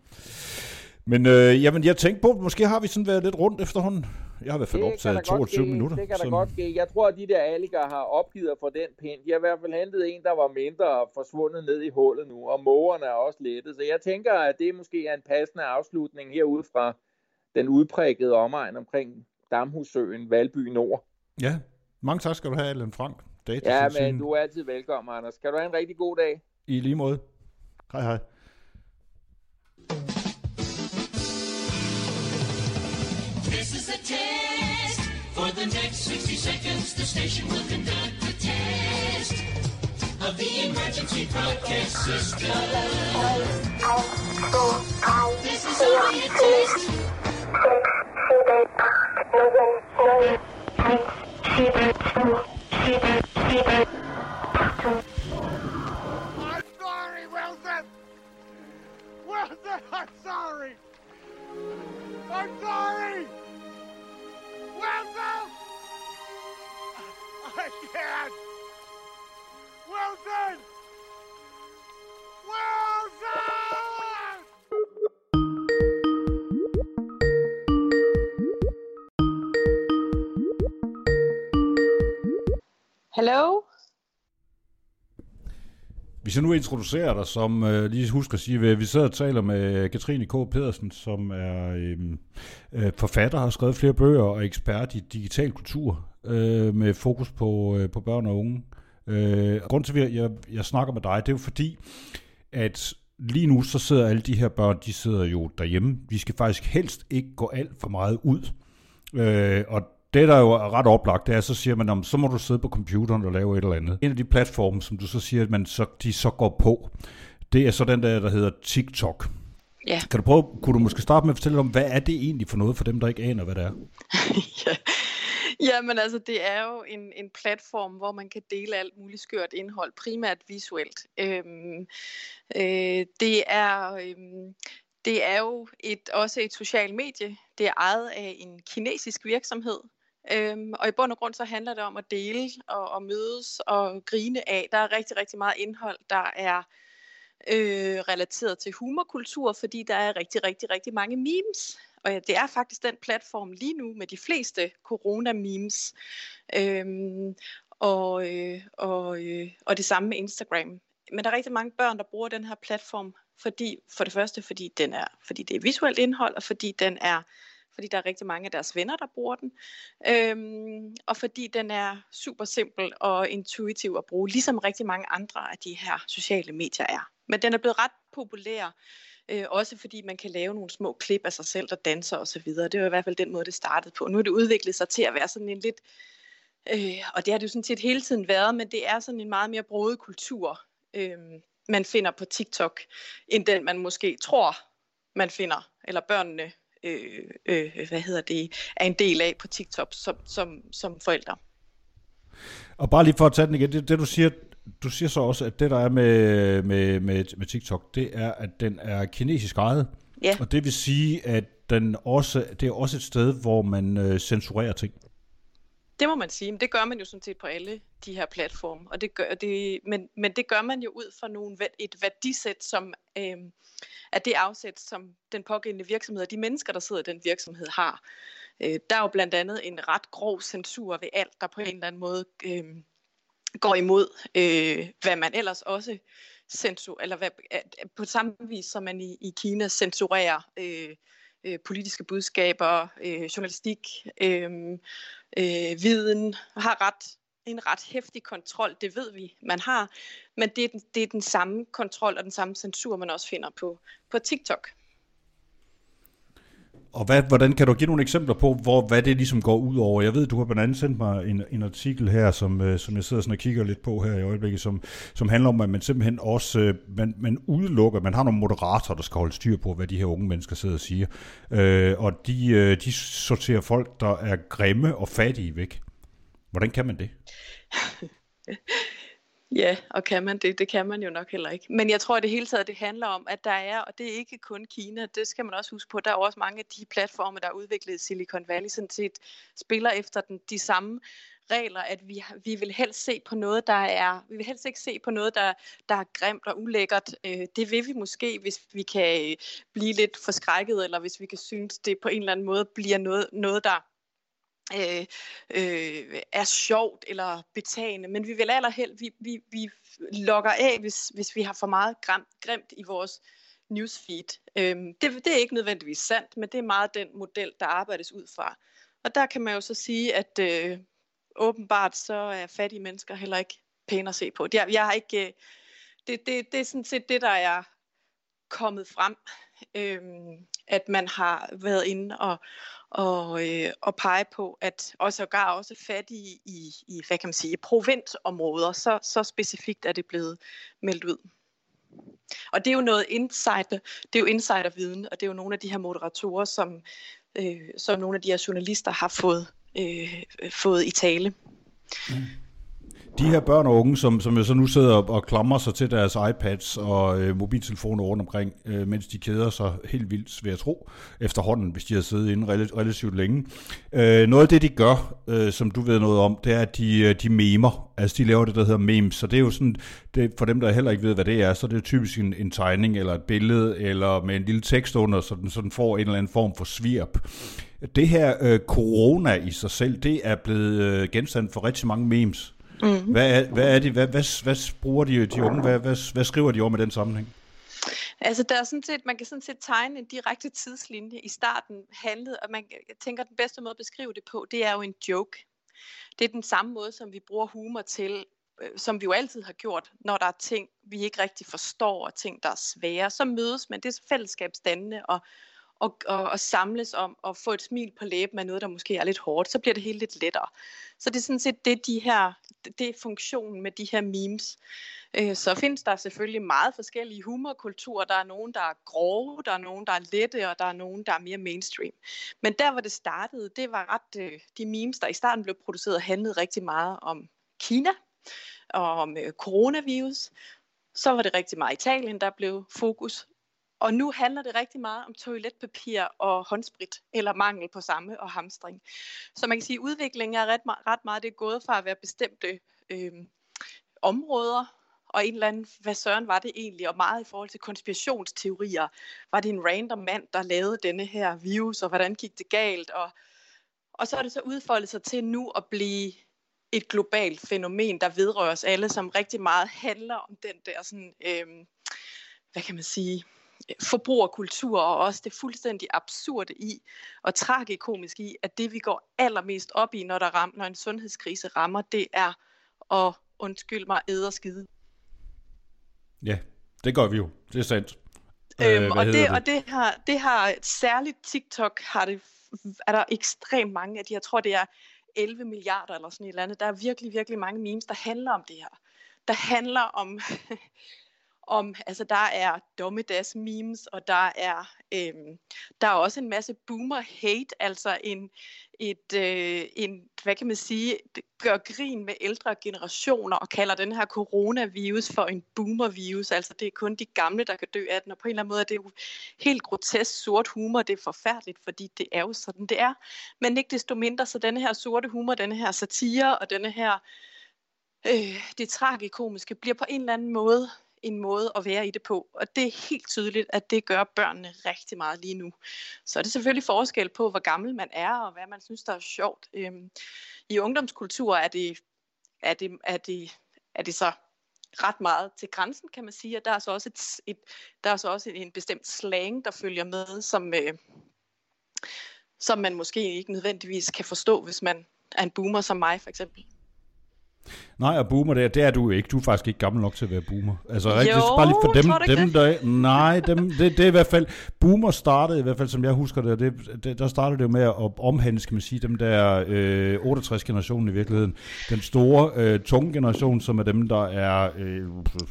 [SPEAKER 4] Men øh, jamen, jeg tænkte på, måske har vi sådan været lidt rundt efterhånden. Jeg har i hvert fald optaget
[SPEAKER 3] da godt
[SPEAKER 4] 22
[SPEAKER 3] ske.
[SPEAKER 4] minutter.
[SPEAKER 3] Det kan da
[SPEAKER 4] så-
[SPEAKER 3] godt ske. Jeg tror, at de der alliger har opgivet få den pind. De har i hvert fald hentet en, der var mindre og forsvundet ned i hullet nu, og mågerne er også lettet. Så jeg tænker, at det måske er en passende afslutning herude fra den udprægede omegn omkring Damhussøen, Valby Nord.
[SPEAKER 4] Ja, mange tak skal du have, Allan Frank.
[SPEAKER 3] Ja,
[SPEAKER 4] Datatilsyn.
[SPEAKER 3] men du er altid velkommen, Anders. Kan du have en rigtig god dag?
[SPEAKER 4] I lige måde. Hej hej.
[SPEAKER 5] This is a test. For the next 60 seconds, the station will conduct a test of the emergency broadcast system. This is only a test.
[SPEAKER 1] I'm sorry, Wilson! Wilson, I'm sorry! I'm sorry! Wilson! I can't! Wilson! Wilson!
[SPEAKER 6] Hello?
[SPEAKER 4] Hvis jeg nu introducerer dig, som øh, lige husker at sige, at vi sidder og taler med Katrine K. Pedersen, som er øhm, øh, forfatter, har skrevet flere bøger og ekspert i digital kultur øh, med fokus på, øh, på børn og unge. Øh, grund til, at jeg, jeg snakker med dig, det er jo fordi, at lige nu så sidder alle de her børn, de sidder jo derhjemme. Vi skal faktisk helst ikke gå alt for meget ud. Øh, og det, der jo er ret oplagt, det er, så siger man, om, så må du sidde på computeren og lave et eller andet. En af de platforme, som du så siger, at man så, de så går på, det er så den der, der hedder TikTok.
[SPEAKER 6] Ja.
[SPEAKER 4] Kan du prøve, kunne du måske starte med at fortælle om, hvad er det egentlig for noget for dem, der ikke aner, hvad det er?
[SPEAKER 6] ja. Jamen altså, det er jo en, en platform, hvor man kan dele alt muligt skørt indhold, primært visuelt. Øhm, øh, det er... Øhm, det er jo et, også et socialt medie. Det er ejet af en kinesisk virksomhed. Øhm, og i bund og grund så handler det om at dele og, og mødes og grine af. Der er rigtig, rigtig meget indhold, der er øh, relateret til humorkultur, fordi der er rigtig, rigtig, rigtig mange memes. Og ja, det er faktisk den platform lige nu med de fleste corona-memes. Øhm, og, øh, og, øh, og det samme med Instagram. Men der er rigtig mange børn, der bruger den her platform, fordi, for det første fordi, den er, fordi det er visuelt indhold, og fordi den er fordi der er rigtig mange af deres venner, der bruger den, øhm, og fordi den er super simpel og intuitiv at bruge, ligesom rigtig mange andre af de her sociale medier er. Men den er blevet ret populær, øh, også fordi man kan lave nogle små klip af sig selv, der danser osv. Det var i hvert fald den måde, det startede på. Nu er det udviklet sig til at være sådan en lidt, øh, og det har det jo sådan set hele tiden været, men det er sådan en meget mere broet kultur, øh, man finder på TikTok, end den man måske tror, man finder, eller børnene øh, øh, hvad hedder det, er en del af på TikTok som, som, som forældre.
[SPEAKER 4] Og bare lige for at tage den igen, det, det du siger, du siger så også, at det der er med, med, med, med TikTok, det er, at den er kinesisk ejet.
[SPEAKER 6] Ja.
[SPEAKER 4] Og det vil sige, at den også, det er også et sted, hvor man øh, censurerer ting.
[SPEAKER 6] Det må man sige, men det gør man jo sådan set på alle de her platforme, og det gør, det, men, men det gør man jo ud fra nogle, et værdisæt, som øh, er det afsæt, som den pågældende virksomhed og de mennesker, der sidder i den virksomhed, har. Øh, der er jo blandt andet en ret grov censur ved alt, der på en eller anden måde øh, går imod, øh, hvad man ellers også censur, eller hvad, på samme vis som man i, i Kina censurerer øh, øh, politiske budskaber, øh, journalistik, øh, øh, viden, har ret en ret hæftig kontrol, det ved vi, man har, men det er, den, det er den samme kontrol og den samme censur, man også finder på, på TikTok.
[SPEAKER 4] Og hvad, hvordan kan du give nogle eksempler på, hvor, hvad det ligesom går ud over? Jeg ved, du har blandt andet sendt mig en, en artikel her, som, øh, som jeg sidder sådan og kigger lidt på her i øjeblikket, som, som handler om, at man simpelthen også øh, man, man udelukker, man har nogle moderatorer, der skal holde styr på, hvad de her unge mennesker sidder og siger. Øh, og de, øh, de sorterer folk, der er grimme og fattige væk. Hvordan kan man det?
[SPEAKER 6] Ja, og kan man det? Det kan man jo nok heller ikke. Men jeg tror at det hele taget, det handler om, at der er, og det er ikke kun Kina, det skal man også huske på, der er også mange af de platforme, der er udviklet i Silicon Valley, sådan set spiller efter den, de samme regler, at vi, vi vil helst se på noget, der er, vi vil helst ikke se på noget, der, der er grimt og ulækkert. Øh, det vil vi måske, hvis vi kan blive lidt forskrækket, eller hvis vi kan synes, det på en eller anden måde bliver noget, noget der øh, øh, er sjovt eller betagende, men vi vil allerhelst, vi, vi, vi logger af, hvis, hvis vi har for meget gram, grimt i vores newsfeed. Øhm, det, det er ikke nødvendigvis sandt, men det er meget den model, der arbejdes ud fra. Og der kan man jo så sige, at øh, åbenbart så er fattige mennesker heller ikke pæne at se på. Jeg, jeg har ikke, øh, det, det, det er sådan set det, der er kommet frem, øhm, at man har været inde og, og, øh, og pege på, at og sågar også fattige i, i hvad kan man sige, provinsområder, så, så specifikt er det blevet meldt ud. Og det er jo noget insider, det er jo insiderviden, og det er jo nogle af de her moderatorer, som, øh, som nogle af de her journalister har fået, øh, fået i tale. Mm
[SPEAKER 4] de her børn og unge, som, som jo så nu sidder og, og klamrer sig til deres iPads og øh, mobiltelefoner rundt omkring, øh, mens de keder sig helt vildt, ved at tro, efterhånden, hvis de har siddet inde relativt længe. Øh, noget af det, de gør, øh, som du ved noget om, det er, at de, øh, de memer. Altså, de laver det, der hedder memes. Så det er jo sådan, det, for dem, der heller ikke ved, hvad det er, så det er typisk en, en tegning eller et billede, eller med en lille tekst under, så den, så den får en eller anden form for svirp. Det her øh, corona i sig selv, det er blevet øh, genstand for rigtig mange memes. Mm. Hvad, er, hvad er det, hvad, hvad, hvad bruger de, de unge, hvad, hvad, hvad skriver de om i den sammenhæng?
[SPEAKER 6] Altså der er sådan set, man kan sådan set tegne en direkte tidslinje. I starten handlede, og man jeg tænker, den bedste måde at beskrive det på, det er jo en joke. Det er den samme måde, som vi bruger humor til, øh, som vi jo altid har gjort, når der er ting, vi ikke rigtig forstår, og ting, der er svære. Så mødes man, det er fællesskabsdannende, og og, og, og samles om at få et smil på læben af noget, der måske er lidt hårdt, så bliver det hele lidt lettere. Så det er sådan set det, de her, det er funktionen med de her memes. Øh, så findes der selvfølgelig meget forskellige humorkulturer. Der er nogen, der er grove, der er nogen, der er lette, og der er nogen, der er mere mainstream. Men der, hvor det startede, det var ret, øh, de memes, der i starten blev produceret, handlede rigtig meget om Kina og om øh, coronavirus. Så var det rigtig meget Italien, der blev fokus. Og nu handler det rigtig meget om toiletpapir og håndsprit, eller mangel på samme og hamstring. Så man kan sige, at udviklingen er ret, ret meget det er gået fra at være bestemte øh, områder, og en eller anden, hvad søren var det egentlig, og meget i forhold til konspirationsteorier. Var det en random mand, der lavede denne her virus, og hvordan gik det galt? Og, og så er det så udfoldet sig til nu at blive et globalt fænomen, der vedrører os alle, som rigtig meget handler om den der sådan, øh, hvad kan man sige, forbrugerkultur, og også det fuldstændig absurde i, og tragikomisk i, at det vi går allermest op i, når, der ram, når en sundhedskrise rammer, det er at, undskyld mig, æde skide.
[SPEAKER 4] Ja, det gør vi jo. Det er sandt.
[SPEAKER 6] Øhm, øh, og det, det? og det har, det har særligt TikTok har det, er der ekstremt mange af de, jeg tror det er 11 milliarder eller sådan et eller andet. Der er virkelig, virkelig mange memes, der handler om det her. Der handler om om, altså der er dommedags memes, og der er, øhm, der er også en masse boomer hate, altså en, et, øh, en, hvad kan man sige, gør grin med ældre generationer og kalder den her coronavirus for en boomervirus, altså det er kun de gamle, der kan dø af den, og på en eller anden måde er det jo helt grotesk sort humor, det er forfærdeligt, fordi det er jo sådan, det er. Men ikke desto mindre, så denne her sorte humor, denne her satire og denne her øh, det tragikomiske bliver på en eller anden måde en måde at være i det på. Og det er helt tydeligt, at det gør børnene rigtig meget lige nu. Så er det selvfølgelig forskel på, hvor gammel man er, og hvad man synes, der er sjovt. Øhm, I ungdomskultur er det, er, det, er, det, er det så ret meget til grænsen, kan man sige. Og der er så også, et, et, der er så også en bestemt slang, der følger med, som, øh, som man måske ikke nødvendigvis kan forstå, hvis man er en boomer som mig, for eksempel.
[SPEAKER 4] Nej, og boomer, det er, det er du ikke. Du er faktisk ikke gammel nok til at være boomer. Altså, jo, rigtig,
[SPEAKER 6] bare
[SPEAKER 4] lige for dem, dem
[SPEAKER 6] der,
[SPEAKER 4] nej, dem, det, det, er i hvert fald, boomer startede i hvert fald, som jeg husker det, det, det der startede det jo med at omhandle, skal man sige, dem der øh, 68-generationen i virkeligheden. Den store, øh, tunge generation, som er dem, der er øh,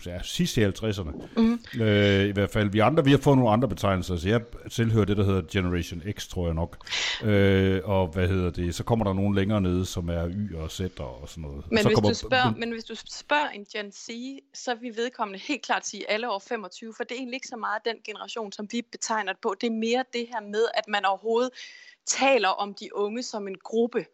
[SPEAKER 4] ja, sidst i 50'erne. Mm. Øh, I hvert fald. Vi andre, vi har fået nogle andre betegnelser, så jeg tilhører det, der hedder Generation X, tror jeg nok. Øh, og hvad hedder det? Så kommer der nogen længere nede, som er Y og Z og sådan noget.
[SPEAKER 6] Men
[SPEAKER 4] så kommer,
[SPEAKER 6] du spørger, men hvis du spørger en Gen Z, så vil vedkommende helt klart sige alle over 25, for det er egentlig ikke så meget den generation, som vi betegner det på. Det er mere det her med, at man overhovedet taler om de unge som en gruppe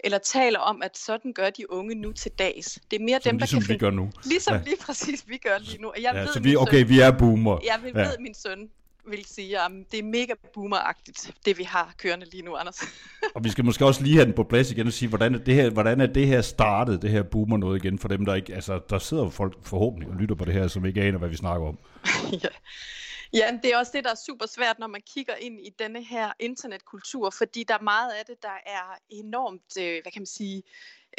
[SPEAKER 6] eller taler om, at sådan gør de unge nu til dags. Det er mere
[SPEAKER 4] som
[SPEAKER 6] dem, der
[SPEAKER 4] ligesom
[SPEAKER 6] kan
[SPEAKER 4] vi gør nu.
[SPEAKER 6] Ligesom ja. lige præcis vi gør lige nu. Jeg
[SPEAKER 4] ja,
[SPEAKER 6] ved,
[SPEAKER 4] så vi, okay,
[SPEAKER 6] søn,
[SPEAKER 4] vi er boomer.
[SPEAKER 6] Jeg vil
[SPEAKER 4] ja.
[SPEAKER 6] ved, min søn vil sige, at det er mega boomeragtigt, det vi har kørende lige nu, Anders.
[SPEAKER 4] og vi skal måske også lige have den på plads igen og sige, hvordan er det her, hvordan er det her startet, det her boomer noget igen, for dem, der ikke, altså, der sidder folk forhåbentlig og lytter på det her, som ikke aner, hvad vi snakker om.
[SPEAKER 6] ja. Ja, det er også det, der er super svært, når man kigger ind i denne her internetkultur, fordi der er meget af det, der er enormt, øh, hvad kan man sige,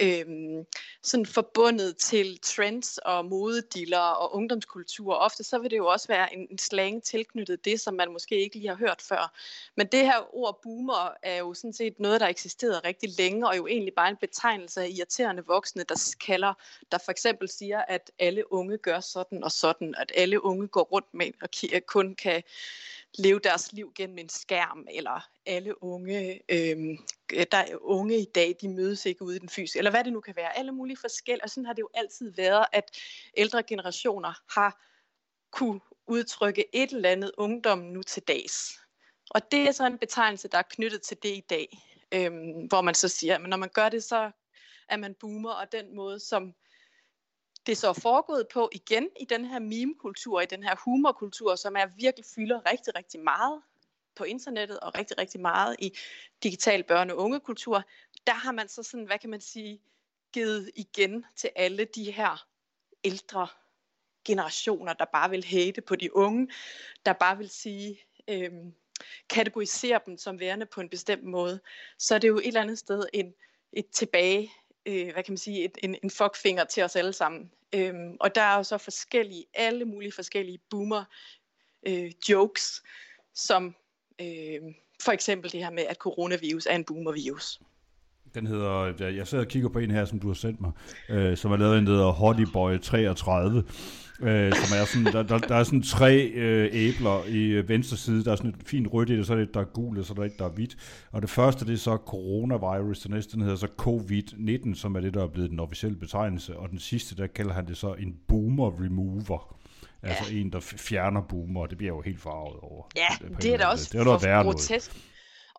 [SPEAKER 6] øhm, sådan forbundet til trends og modediller og ungdomskultur. Ofte så vil det jo også være en, en slang tilknyttet det, som man måske ikke lige har hørt før. Men det her ord boomer er jo sådan set noget, der eksisterer rigtig længe, og jo egentlig bare en betegnelse af irriterende voksne, der kalder, der for eksempel siger, at alle unge gør sådan og sådan, at alle unge går rundt med og kun kan leve deres liv gennem en skærm, eller alle unge, øh, der er unge i dag, de mødes ikke ude i den fysiske, eller hvad det nu kan være. Alle mulige forskel, og sådan har det jo altid været, at ældre generationer har kunne udtrykke et eller andet ungdom nu til dags. Og det er så en betegnelse, der er knyttet til det i dag, øh, hvor man så siger, at når man gør det, så er man boomer, og den måde, som det så er foregået på igen i den her meme-kultur, i den her humorkultur, som er virkelig fylder rigtig, rigtig meget på internettet og rigtig, rigtig meget i digital børne- og ungekultur, der har man så sådan, hvad kan man sige, givet igen til alle de her ældre generationer, der bare vil hate på de unge, der bare vil sige, øhm, kategorisere dem som værende på en bestemt måde, så er det jo et eller andet sted en, et tilbage, øh, hvad kan man sige, et, en, en fuckfinger til os alle sammen. Øhm, og der er jo så forskellige, alle mulige forskellige boomer øh, jokes, som øh, for eksempel det her med, at coronavirus er en boomervirus.
[SPEAKER 4] Den hedder, jeg sidder og kigger på en her, som du har sendt mig, øh, som er lavet en, der hedder Hottie Boy 33, øh, som er sådan, der, der, der er sådan tre øh, æbler i øh, venstre side, der er sådan et fint rødt i det, så er det et, der er gult, og så er der et, der er hvidt. Og det første, det er så coronavirus, den næste, den hedder så COVID-19, som er det, der er blevet den officielle betegnelse, og den sidste, der kalder han det så en boomer remover. Altså ja. en, der fjerner boomer, og det bliver jo helt farvet over.
[SPEAKER 6] Ja, det, det er da også
[SPEAKER 4] det er noget værre
[SPEAKER 6] grotesk.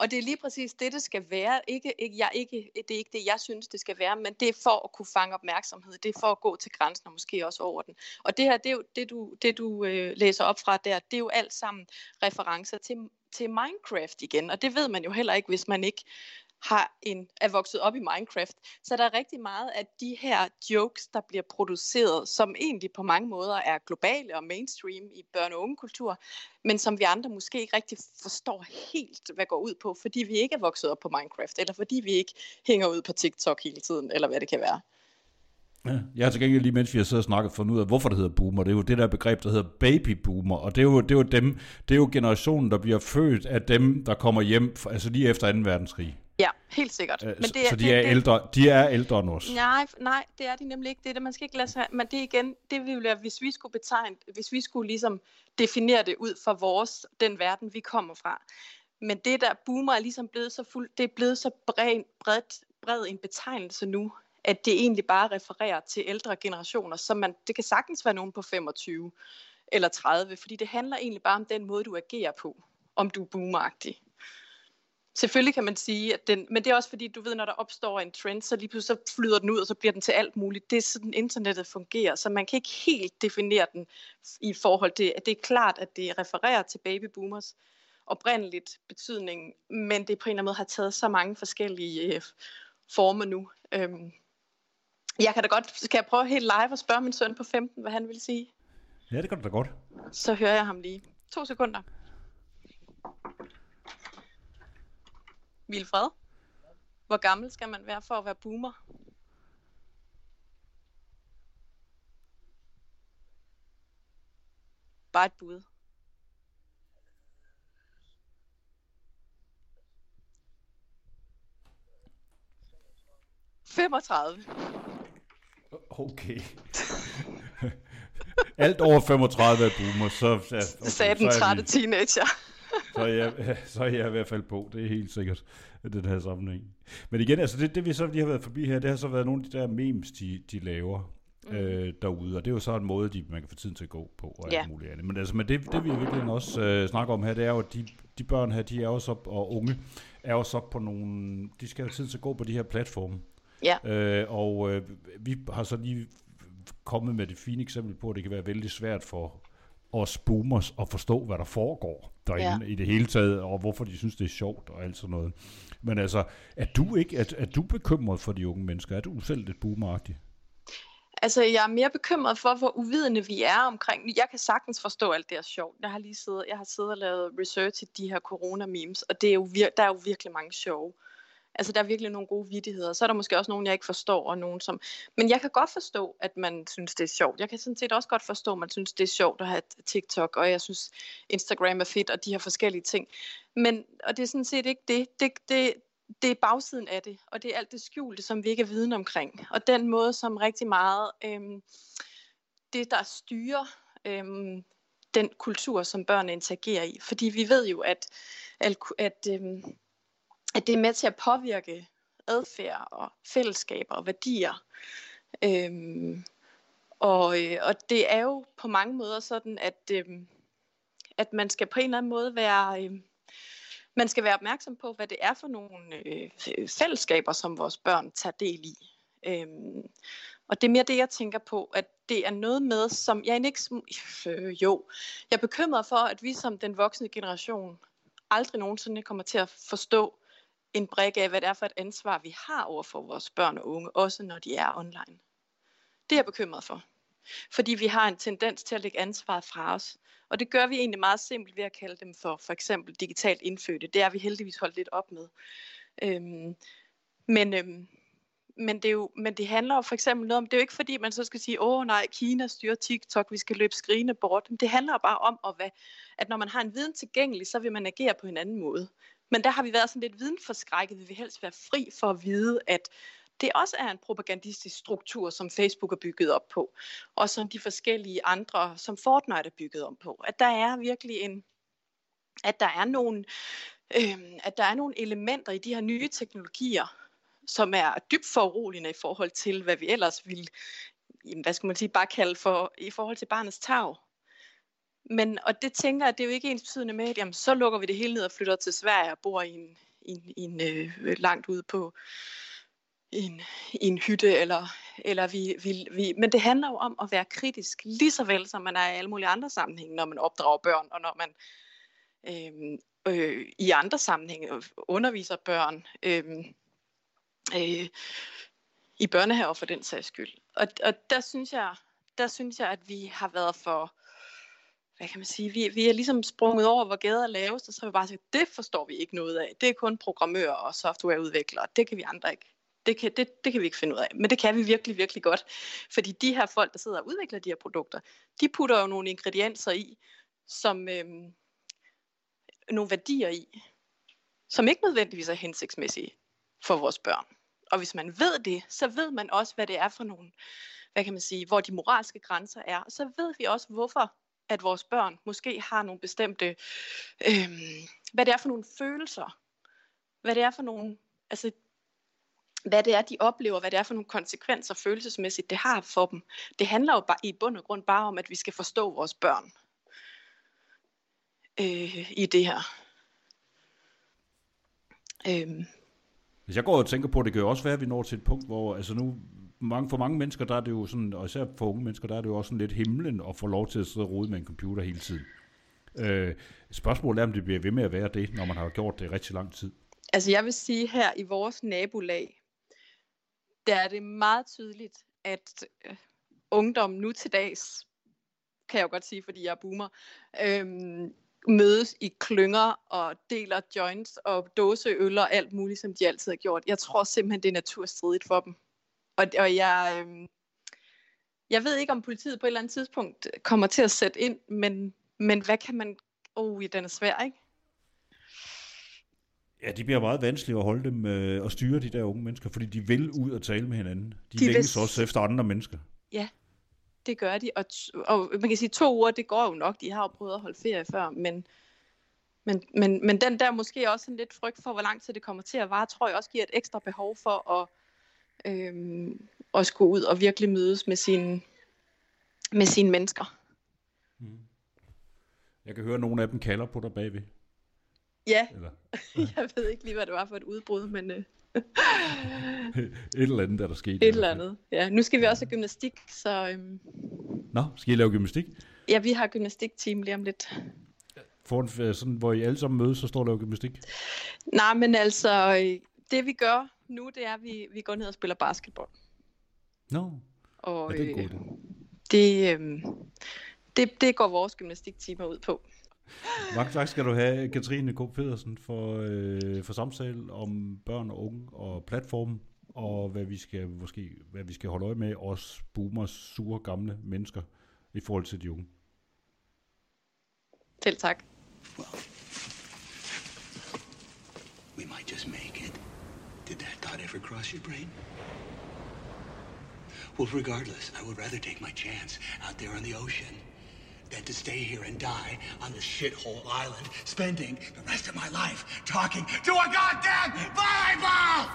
[SPEAKER 6] Og det er lige præcis det, det skal være. Ikke, ikke, jeg, ikke, det er ikke det, jeg synes, det skal være, men det er for at kunne fange opmærksomhed. Det er for at gå til grænsen og måske også over den. Og det her, det, er jo, det du, det du øh, læser op fra der, det er jo alt sammen referencer til, til Minecraft igen. Og det ved man jo heller ikke, hvis man ikke har en, er vokset op i Minecraft. Så der er rigtig meget af de her jokes, der bliver produceret, som egentlig på mange måder er globale og mainstream i børne- og ungekultur, men som vi andre måske ikke rigtig forstår helt, hvad går ud på, fordi vi ikke er vokset op på Minecraft, eller fordi vi ikke hænger ud på TikTok hele tiden, eller hvad det kan være.
[SPEAKER 4] Ja, jeg har til gengæld lige mens vi har siddet og snakket fundet ud af, hvorfor det hedder boomer. Det er jo det der begreb, der hedder baby boomer, og det er jo, det er jo dem, det er jo generationen, der bliver født af dem, der kommer hjem, altså lige efter 2. verdenskrig.
[SPEAKER 6] Ja, helt sikkert.
[SPEAKER 4] Øh, men det er, så de det, er, det, ældre, de er ældre end os?
[SPEAKER 6] Nej, nej, det er de nemlig ikke. Det er det, man skal ikke lade sig, men det igen, det vil være, hvis vi skulle betegne, hvis vi skulle ligesom definere det ud fra vores, den verden, vi kommer fra. Men det der boomer er ligesom blevet så fuld, det er blevet så bred, bredt, bred en betegnelse nu, at det egentlig bare refererer til ældre generationer, så man, det kan sagtens være nogen på 25 eller 30, fordi det handler egentlig bare om den måde, du agerer på, om du er boomeragtig. Selvfølgelig kan man sige, at den, men det er også fordi, du ved, når der opstår en trend, så lige pludselig så flyder den ud, og så bliver den til alt muligt. Det er sådan, internettet fungerer, så man kan ikke helt definere den i forhold til, at det er klart, at det refererer til babyboomers oprindeligt betydning, men det på en eller anden måde har taget så mange forskellige øh, former nu. Øhm, jeg kan da godt, skal jeg prøve helt live at spørge min søn på 15, hvad han vil sige?
[SPEAKER 4] Ja, det kan du da godt.
[SPEAKER 6] Så hører jeg ham lige. To sekunder. Vilfred? Hvor gammel skal man være for at være boomer? Bare et bud. Femogtredive.
[SPEAKER 4] Okay. Alt over 35 er boomer, så... Ja, okay,
[SPEAKER 6] Sagde den trætte teenager.
[SPEAKER 4] Så, er jeg, så er jeg i hvert fald på, det er helt sikkert, den her sammenhæng. Men igen, altså det, det vi så lige har været forbi her, det har så været nogle af de der memes, de, de laver mm. øh, derude, og det er jo så en måde, de, man kan få tiden til at gå på, og ja. alt muligt andet. Men, altså, men det, det vi virkelig også øh, snakker om her, det er jo, at de, de børn her, de er også op, og unge, er også op på nogle, de skal have tid til at gå på de her platforme.
[SPEAKER 6] Ja.
[SPEAKER 4] Øh, og øh, vi har så lige kommet med det fine eksempel på, at det kan være vældig svært for os boomers at forstå, hvad der foregår derinde ja. i det hele taget, og hvorfor de synes, det er sjovt og alt sådan noget. Men altså, er du ikke er, er du bekymret for de unge mennesker? Er du selv lidt boomeragtig?
[SPEAKER 6] Altså, jeg er mere bekymret for, hvor uvidende vi er omkring. Jeg kan sagtens forstå alt det her sjovt. Jeg har lige siddet, jeg har siddet og lavet research i de her corona-memes, og det er jo vir- der er jo virkelig mange sjove Altså, der er virkelig nogle gode vidigheder. Så er der måske også nogen, jeg ikke forstår, og nogen som... Men jeg kan godt forstå, at man synes, det er sjovt. Jeg kan sådan set også godt forstå, at man synes, det er sjovt at have TikTok, og jeg synes, Instagram er fedt, og de her forskellige ting. Men, og det er sådan set ikke det. Det, det, det er bagsiden af det, og det er alt det skjulte, som vi ikke er viden omkring. Og den måde, som rigtig meget øhm, det, der styrer øhm, den kultur, som børn interagerer i. Fordi vi ved jo, at, at, at, øhm, at det er med til at påvirke adfærd og fællesskaber og værdier. Øhm, og, øh, og det er jo på mange måder sådan, at, øhm, at man skal på en eller anden måde være... Øhm, man skal være opmærksom på, hvad det er for nogle øh, fællesskaber, som vores børn tager del i. Øhm, og det er mere det, jeg tænker på, at det er noget med, som jeg ikke... Øh, jo, jeg er bekymret for, at vi som den voksne generation aldrig nogensinde kommer til at forstå en brik af, hvad det er for et ansvar, vi har over for vores børn og unge, også når de er online. Det er jeg bekymret for. Fordi vi har en tendens til at lægge ansvaret fra os. Og det gør vi egentlig meget simpelt ved at kalde dem for for eksempel digitalt indfødte. Det er vi heldigvis holdt lidt op med. Øhm, men, øhm, men, det er jo, men det handler jo for eksempel noget om, det er jo ikke fordi, man så skal sige, åh nej, Kina styrer TikTok, vi skal løbe skrigende bort. Men det handler bare om, at, hvad, at når man har en viden tilgængelig, så vil man agere på en anden måde. Men der har vi været sådan lidt videnforskrækket. Vi vil helst være fri for at vide, at det også er en propagandistisk struktur, som Facebook er bygget op på, og som de forskellige andre, som Fortnite er bygget om på. At der er virkelig en, at der er nogle, øh, at der er nogle elementer i de her nye teknologier, som er dybt foruroligende i forhold til, hvad vi ellers ville, hvad skal man sige, bare kalde for, i forhold til barnets tag. Men, og det tænker jeg, det er jo ikke ens betydende med, at jamen, så lukker vi det hele ned og flytter til Sverige og bor i en, i en, i en øh, langt ude på en, i en hytte, eller, eller vi, vi, vi, men det handler jo om at være kritisk, lige så vel som man er i alle mulige andre sammenhænge, når man opdrager børn, og når man øh, øh, i andre sammenhænge underviser børn. Øh, øh, i børnehaver for den sags skyld. Og, og der synes jeg, der synes jeg, at vi har været for, hvad kan man sige, vi, vi er ligesom sprunget over, hvor gader laves, og så har vi bare sagt, det forstår vi ikke noget af. Det er kun programmører og softwareudviklere. Det kan vi andre ikke. Det kan, det, det kan vi ikke finde ud af. Men det kan vi virkelig, virkelig godt. Fordi de her folk, der sidder og udvikler de her produkter, de putter jo nogle ingredienser i, som øhm, nogle værdier i, som ikke nødvendigvis er hensigtsmæssige for vores børn. Og hvis man ved det, så ved man også, hvad det er for nogle, hvad kan man sige, hvor de moralske grænser er. Og så ved vi også, hvorfor at vores børn måske har nogle bestemte, øh, hvad det er for nogle følelser, hvad det er for nogle, altså hvad det er, de oplever, hvad det er for nogle konsekvenser følelsesmæssigt, det har for dem. Det handler jo bare, i bund og grund bare om, at vi skal forstå vores børn øh, i det her.
[SPEAKER 4] Øh. Hvis jeg går og tænker på, det kan jo også være, at vi når til et punkt, hvor altså nu, mange, for mange mennesker, der er det jo sådan, og især for unge mennesker, der er det jo også sådan lidt himlen at få lov til at sidde og rode med en computer hele tiden. Øh, spørgsmålet er, om det bliver ved med at være det, når man har gjort det i rigtig lang tid.
[SPEAKER 6] Altså jeg vil sige her i vores nabolag, der er det meget tydeligt, at øh, ungdom nu til dags, kan jeg jo godt sige, fordi jeg er boomer, øhm, mødes i klynger og deler joints og dåseøl og alt muligt, som de altid har gjort. Jeg tror simpelthen, det er naturstridigt for dem. Og, og jeg, øh, jeg ved ikke, om politiet på et eller andet tidspunkt kommer til at sætte ind, men, men hvad kan man... Oh, den er svær, ikke?
[SPEAKER 4] Ja, de bliver meget vanskelige at holde dem øh, og styre de der unge mennesker, fordi de vil ud og tale med hinanden. De, de længes vil... også efter andre mennesker.
[SPEAKER 6] Ja, det gør de. Og, og man kan sige, to uger, det går jo nok. De har jo prøvet at holde ferie før, men, men, men, men den der måske også en lidt frygt for, hvor lang tid det kommer til at vare, tror jeg også giver et ekstra behov for at, øhm, at skulle ud og virkelig mødes med sine, med sine mennesker. Mm.
[SPEAKER 4] Jeg kan høre, at nogle af dem kalder på dig bagved.
[SPEAKER 6] Ja, eller? jeg ved ikke lige, hvad det var for et udbrud, men... Øh...
[SPEAKER 4] et eller andet, der der skete.
[SPEAKER 6] Et eller andet, ja. Nu skal vi også have gymnastik, så... Øhm...
[SPEAKER 4] Nå, skal I lave gymnastik?
[SPEAKER 6] Ja, vi har gymnastikteam lige om lidt.
[SPEAKER 4] For en, sådan, hvor I alle sammen mødes, så står der jo gymnastik?
[SPEAKER 6] Nej, men altså, det vi gør nu, det er, at vi, vi går ned og spiller basketball.
[SPEAKER 4] Nå, no.
[SPEAKER 6] og,
[SPEAKER 4] ja, det er godt.
[SPEAKER 6] Øh, det, øh, det, det går vores gymnastiktimer ud på.
[SPEAKER 7] Mange tak skal du have, Katrine K. Pedersen, for, øh, for samtale om børn og unge og platformen, og hvad vi skal måske hvad vi skal holde øje med, os boomers, sure gamle mennesker, i forhold til de unge.
[SPEAKER 6] Selv tak.
[SPEAKER 8] We might just make it. Did that thought ever cross your brain? Well, regardless, I would rather take my chance out there on the ocean than to stay here and die on this shithole island, spending the rest of my life talking to a goddamn volleyball!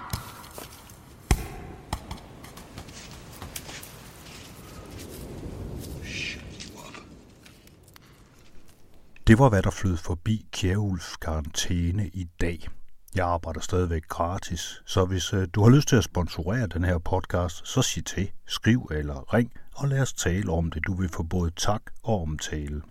[SPEAKER 4] Det var, hvad der flød forbi Kjærulfs karantæne i dag. Jeg arbejder stadigvæk gratis, så hvis øh, du har lyst til at sponsorere den her podcast, så sig til, skriv eller ring, og lad os tale om det. Du vil få både tak og omtale.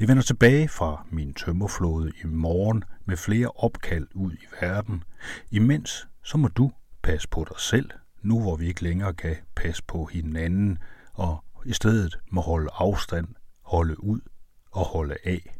[SPEAKER 4] Jeg vender tilbage fra min tømmerflåde i morgen med flere opkald ud i verden. Imens så må du passe på dig selv, nu hvor vi ikke længere kan passe på hinanden, og i stedet må holde afstand, holde ud og holde af.